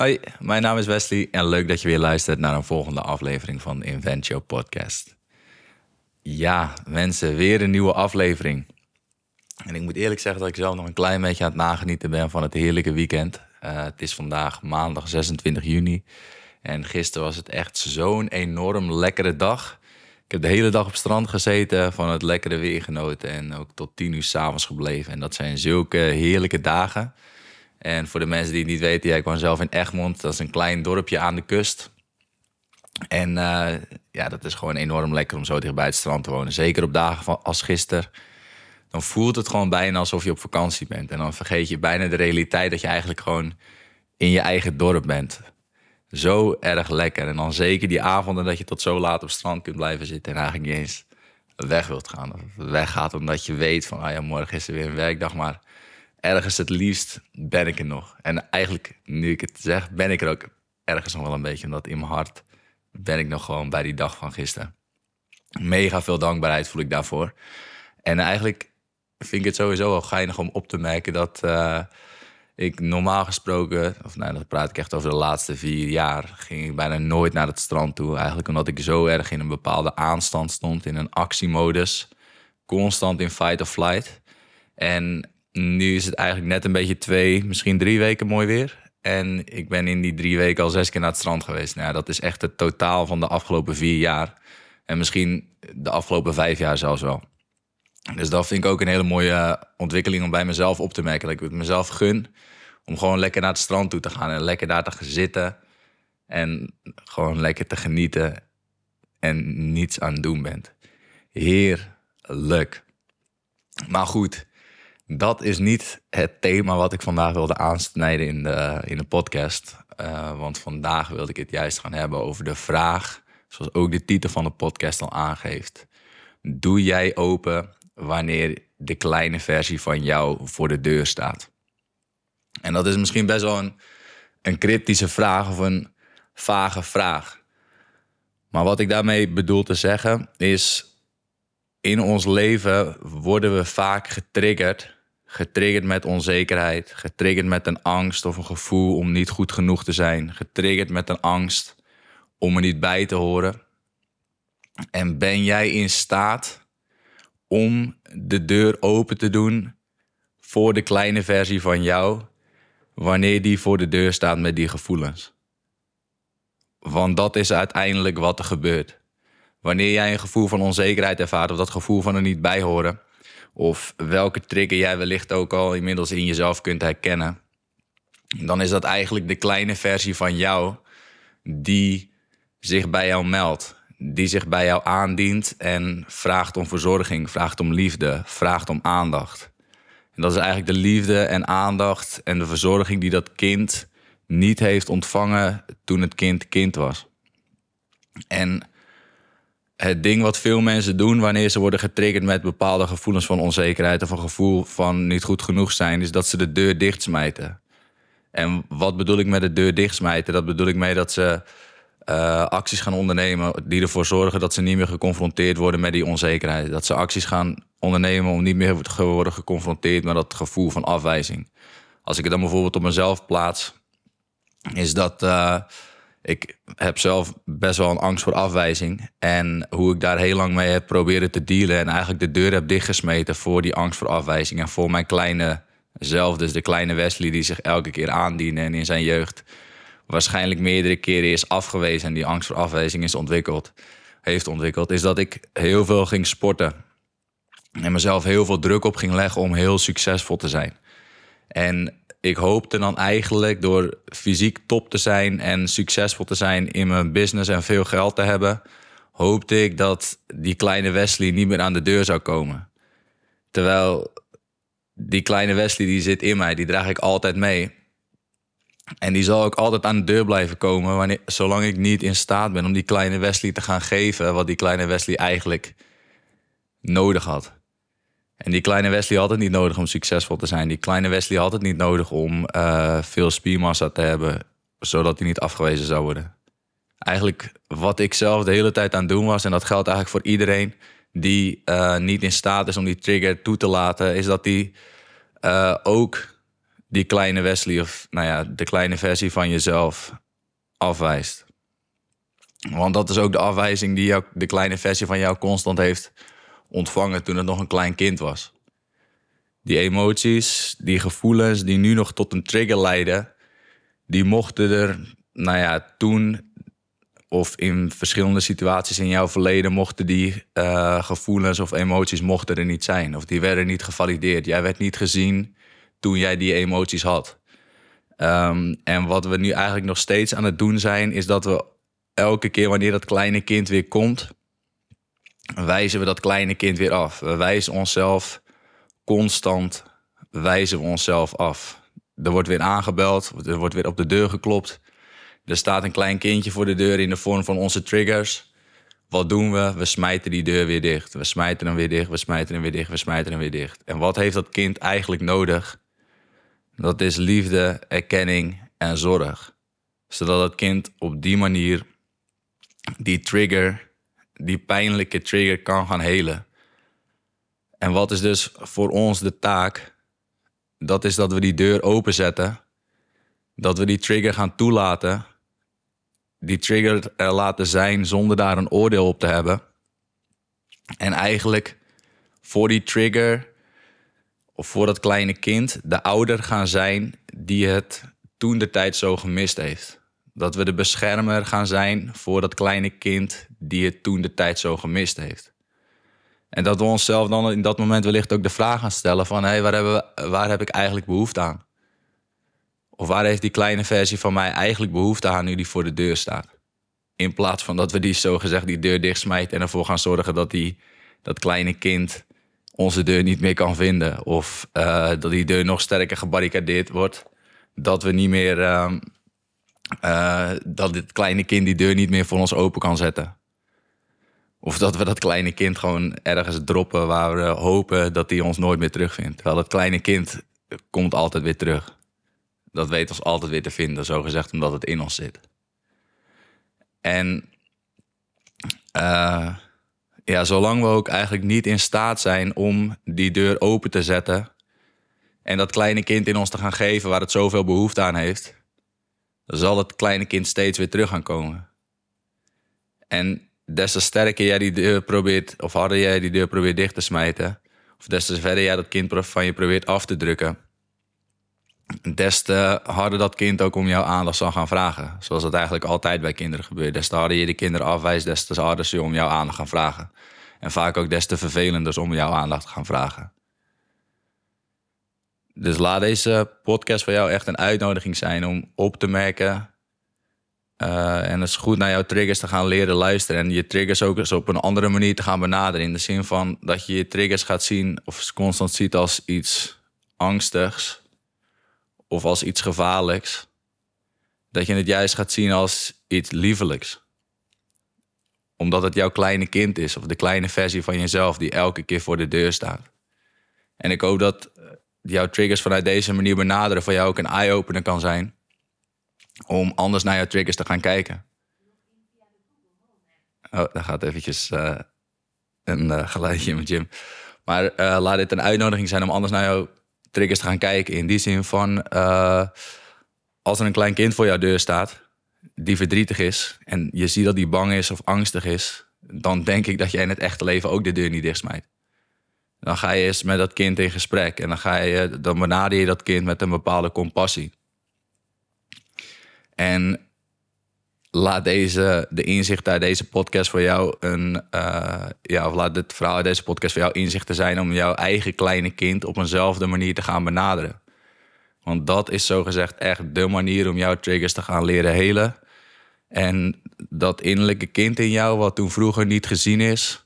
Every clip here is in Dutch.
Hoi, mijn naam is Wesley en leuk dat je weer luistert naar een volgende aflevering van Inventio Podcast. Ja, mensen, weer een nieuwe aflevering. En ik moet eerlijk zeggen dat ik zelf nog een klein beetje aan het nagenieten ben van het heerlijke weekend. Uh, het is vandaag maandag 26 juni en gisteren was het echt zo'n enorm lekkere dag. Ik heb de hele dag op strand gezeten, van het lekkere weer genoten en ook tot 10 uur s'avonds gebleven. En dat zijn zulke heerlijke dagen. En voor de mensen die het niet weten, ja, ik woon zelf in Egmond. Dat is een klein dorpje aan de kust. En uh, ja, dat is gewoon enorm lekker om zo dichtbij het strand te wonen. Zeker op dagen van, als gisteren. Dan voelt het gewoon bijna alsof je op vakantie bent. En dan vergeet je bijna de realiteit dat je eigenlijk gewoon in je eigen dorp bent. Zo erg lekker. En dan zeker die avonden dat je tot zo laat op het strand kunt blijven zitten... en eigenlijk niet eens weg wilt gaan. Of weggaat omdat je weet van, ah ja, morgen is er weer een werkdag... maar ergens het liefst ben ik er nog. En eigenlijk, nu ik het zeg, ben ik er ook ergens nog wel een beetje. Omdat in mijn hart ben ik nog gewoon bij die dag van gisteren. Mega veel dankbaarheid voel ik daarvoor. En eigenlijk vind ik het sowieso wel geinig om op te merken dat uh, ik normaal gesproken, of nou, dat praat ik echt over de laatste vier jaar, ging ik bijna nooit naar het strand toe. Eigenlijk omdat ik zo erg in een bepaalde aanstand stond, in een actiemodus, constant in fight of flight. En nu is het eigenlijk net een beetje twee, misschien drie weken mooi weer. En ik ben in die drie weken al zes keer naar het strand geweest. Nou, dat is echt het totaal van de afgelopen vier jaar. En misschien de afgelopen vijf jaar zelfs wel. Dus dat vind ik ook een hele mooie ontwikkeling om bij mezelf op te merken. Dat ik het mezelf gun om gewoon lekker naar het strand toe te gaan en lekker daar te gaan zitten. En gewoon lekker te genieten en niets aan het doen bent. Heerlijk. Maar goed, dat is niet het thema wat ik vandaag wilde aansnijden in de, in de podcast. Uh, want vandaag wilde ik het juist gaan hebben over de vraag, zoals ook de titel van de podcast al aangeeft. Doe jij open wanneer de kleine versie van jou voor de deur staat? En dat is misschien best wel een, een cryptische vraag of een vage vraag. Maar wat ik daarmee bedoel te zeggen is, in ons leven worden we vaak getriggerd Getriggerd met onzekerheid, getriggerd met een angst of een gevoel om niet goed genoeg te zijn, getriggerd met een angst om er niet bij te horen. En ben jij in staat om de deur open te doen voor de kleine versie van jou, wanneer die voor de deur staat met die gevoelens? Want dat is uiteindelijk wat er gebeurt. Wanneer jij een gevoel van onzekerheid ervaart of dat gevoel van er niet bij horen, of welke trigger jij wellicht ook al inmiddels in jezelf kunt herkennen. Dan is dat eigenlijk de kleine versie van jou die zich bij jou meldt. Die zich bij jou aandient en vraagt om verzorging, vraagt om liefde, vraagt om aandacht. En dat is eigenlijk de liefde en aandacht en de verzorging die dat kind niet heeft ontvangen toen het kind kind was. En het ding wat veel mensen doen wanneer ze worden getriggerd met bepaalde gevoelens van onzekerheid of een gevoel van niet goed genoeg zijn, is dat ze de deur dichtsmijten. En wat bedoel ik met de deur dichtsmijten? Dat bedoel ik mee dat ze uh, acties gaan ondernemen die ervoor zorgen dat ze niet meer geconfronteerd worden met die onzekerheid. Dat ze acties gaan ondernemen om niet meer te worden geconfronteerd met dat gevoel van afwijzing. Als ik het dan bijvoorbeeld op mezelf plaats, is dat. Uh, ik heb zelf best wel een angst voor afwijzing. En hoe ik daar heel lang mee heb proberen te dealen. En eigenlijk de deur heb dichtgesmeten voor die angst voor afwijzing. En voor mijn kleine zelf, dus de kleine Wesley die zich elke keer aandiende. En in zijn jeugd waarschijnlijk meerdere keren is afgewezen. En die angst voor afwijzing is ontwikkeld, heeft ontwikkeld. Is dat ik heel veel ging sporten. En mezelf heel veel druk op ging leggen om heel succesvol te zijn. En ik hoopte dan eigenlijk door fysiek top te zijn en succesvol te zijn in mijn business en veel geld te hebben, hoopte ik dat die kleine Wesley niet meer aan de deur zou komen. Terwijl die kleine Wesley die zit in mij, die draag ik altijd mee. En die zal ook altijd aan de deur blijven komen, wanneer, zolang ik niet in staat ben om die kleine Wesley te gaan geven wat die kleine Wesley eigenlijk nodig had. En die kleine Wesley had het niet nodig om succesvol te zijn. Die kleine Wesley had het niet nodig om uh, veel spiermassa te hebben, zodat hij niet afgewezen zou worden. Eigenlijk wat ik zelf de hele tijd aan het doen was, en dat geldt eigenlijk voor iedereen die uh, niet in staat is om die trigger toe te laten, is dat hij uh, ook die kleine Wesley of nou ja, de kleine versie van jezelf afwijst. Want dat is ook de afwijzing die jou, de kleine versie van jou constant heeft ontvangen toen het nog een klein kind was. Die emoties, die gevoelens die nu nog tot een trigger leiden, die mochten er, nou ja, toen of in verschillende situaties in jouw verleden mochten die uh, gevoelens of emoties mochten er niet zijn. Of die werden niet gevalideerd. Jij werd niet gezien toen jij die emoties had. Um, en wat we nu eigenlijk nog steeds aan het doen zijn, is dat we elke keer wanneer dat kleine kind weer komt, wijzen we dat kleine kind weer af. We wijzen onszelf constant, wijzen we onszelf af. Er wordt weer aangebeld, er wordt weer op de deur geklopt. Er staat een klein kindje voor de deur in de vorm van onze triggers. Wat doen we? We smijten die deur weer dicht. We smijten hem weer dicht, we smijten hem weer dicht, we smijten hem weer dicht. En wat heeft dat kind eigenlijk nodig? Dat is liefde, erkenning en zorg. Zodat het kind op die manier die trigger, die pijnlijke trigger kan gaan helen. En wat is dus voor ons de taak? Dat is dat we die deur openzetten. Dat we die trigger gaan toelaten. Die trigger er laten zijn zonder daar een oordeel op te hebben. En eigenlijk voor die trigger of voor dat kleine kind de ouder gaan zijn die het toen de tijd zo gemist heeft. Dat we de beschermer gaan zijn voor dat kleine kind die het toen de tijd zo gemist heeft. En dat we onszelf dan in dat moment wellicht ook de vraag gaan stellen van... hé, hey, waar, hebben we, waar heb ik eigenlijk behoefte aan? Of waar heeft die kleine versie van mij eigenlijk behoefte aan nu die voor de deur staat? In plaats van dat we die zogezegd die deur dichtsmijten en ervoor gaan zorgen dat die, dat kleine kind onze deur niet meer kan vinden. Of uh, dat die deur nog sterker gebarricadeerd wordt. Dat we niet meer. Uh, uh, dat dit kleine kind die deur niet meer voor ons open kan zetten. Of dat we dat kleine kind gewoon ergens droppen waar we hopen dat hij ons nooit meer terugvindt. Terwijl dat kleine kind komt altijd weer terug. Dat weet ons altijd weer te vinden, zo gezegd, omdat het in ons zit. En uh, ja, zolang we ook eigenlijk niet in staat zijn om die deur open te zetten en dat kleine kind in ons te gaan geven waar het zoveel behoefte aan heeft, zal het kleine kind steeds weer terug gaan komen. En des te sterker jij die deur probeert, of harder jij die deur probeert dicht te smijten, of des te verder jij dat kind van je probeert af te drukken, des te harder dat kind ook om jouw aandacht zal gaan vragen. Zoals dat eigenlijk altijd bij kinderen gebeurt. Des te harder je de kinderen afwijst, des te harder ze om jouw aandacht gaan vragen. En vaak ook des te vervelender om jouw aandacht gaan vragen. Dus laat deze podcast voor jou echt een uitnodiging zijn om op te merken. Uh, en is goed naar jouw triggers te gaan leren luisteren. En je triggers ook eens op een andere manier te gaan benaderen. In de zin van dat je je triggers gaat zien of constant ziet als iets angstigs of als iets gevaarlijks, dat je het juist gaat zien als iets liefelijks. Omdat het jouw kleine kind is, of de kleine versie van jezelf die elke keer voor de deur staat. En ik hoop dat eh, jouw triggers vanuit deze manier benaderen voor jou ook een eye-opener kan zijn. Om anders naar jouw triggers te gaan kijken. Oh, daar gaat eventjes uh, een uh, geluidje in gym. Maar laat dit een uitnodiging zijn om anders naar jouw triggers te gaan kijken. In die zin van, als er een klein kind voor jouw deur staat, die verdrietig is, en je ziet dat die bang is of angstig is, dan denk ik dat jij in het echte leven ook de deur niet dichtsmijt. Dan ga je eens met dat kind in gesprek en dan, ga je, dan benader je dat kind met een bepaalde compassie. En laat deze, de inzicht uit deze podcast voor jou een. Uh, ja, of laat het verhaal uit deze podcast voor jou inzichten zijn om jouw eigen kleine kind op eenzelfde manier te gaan benaderen. Want dat is zogezegd echt de manier om jouw triggers te gaan leren helen. En dat innerlijke kind in jou, wat toen vroeger niet gezien is,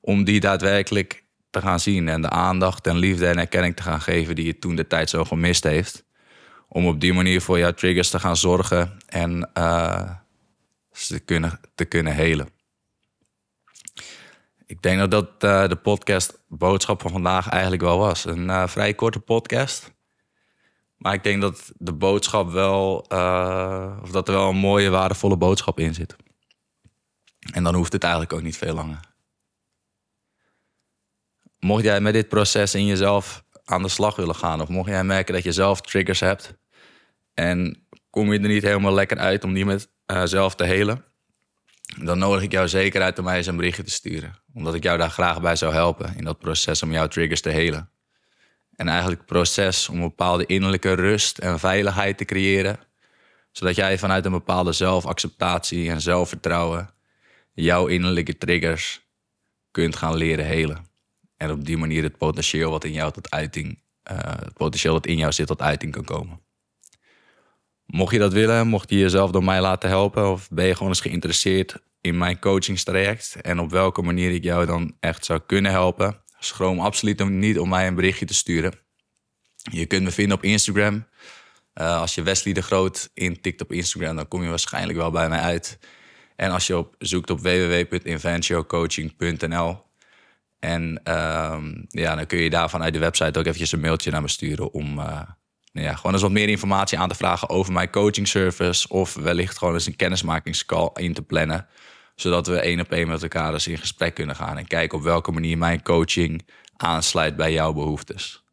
om die daadwerkelijk te gaan zien. En de aandacht en liefde en erkenning te gaan geven die je toen de tijd zo gemist heeft. Om op die manier voor jouw triggers te gaan zorgen en uh, te kunnen, te kunnen helen. Ik denk dat dat uh, de podcast boodschap van vandaag eigenlijk wel was. Een uh, vrij korte podcast. Maar ik denk dat de boodschap wel, of dat er wel een mooie, waardevolle boodschap in zit. En dan hoeft het eigenlijk ook niet veel langer. Mocht jij met dit proces in jezelf aan de slag willen gaan, of mocht jij merken dat je zelf triggers hebt en kom je er niet helemaal lekker uit om die met uh, zelf te helen, dan nodig ik jou zeker uit om mij eens een berichtje te sturen. Omdat ik jou daar graag bij zou helpen in dat proces om jouw triggers te helen. En eigenlijk het proces om een bepaalde innerlijke rust en veiligheid te creëren. Zodat jij vanuit een bepaalde zelfacceptatie en zelfvertrouwen jouw innerlijke triggers kunt gaan leren helen. En op die manier het potentieel wat in jou tot uiting, uh, het potentieel dat in jou zit tot uiting kan komen. Mocht je dat willen, mocht je jezelf door mij laten helpen of ben je gewoon eens geïnteresseerd in mijn coachingstraject en op welke manier ik jou dan echt zou kunnen helpen, schroom absoluut niet om mij een berichtje te sturen. Je kunt me vinden op Instagram. Uh, als je Wesley de Groot intikt op Instagram, dan kom je waarschijnlijk wel bij mij uit. En als je op, zoekt op www.inventiocoaching.nl en uh, ja, dan kun je daar vanuit de website ook eventjes een mailtje naar me sturen om uh, nou ja, gewoon eens wat meer informatie aan te vragen over mijn coaching service. Of wellicht gewoon eens een kennismakingscall in te plannen. Zodat we één op één met elkaar eens in gesprek kunnen gaan. En kijken op welke manier mijn coaching aansluit bij jouw behoeftes.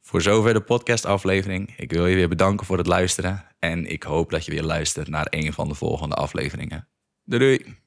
Voor zover de podcastaflevering. Ik wil je weer bedanken voor het luisteren. En ik hoop dat je weer luistert naar een van de volgende afleveringen. Doei doei!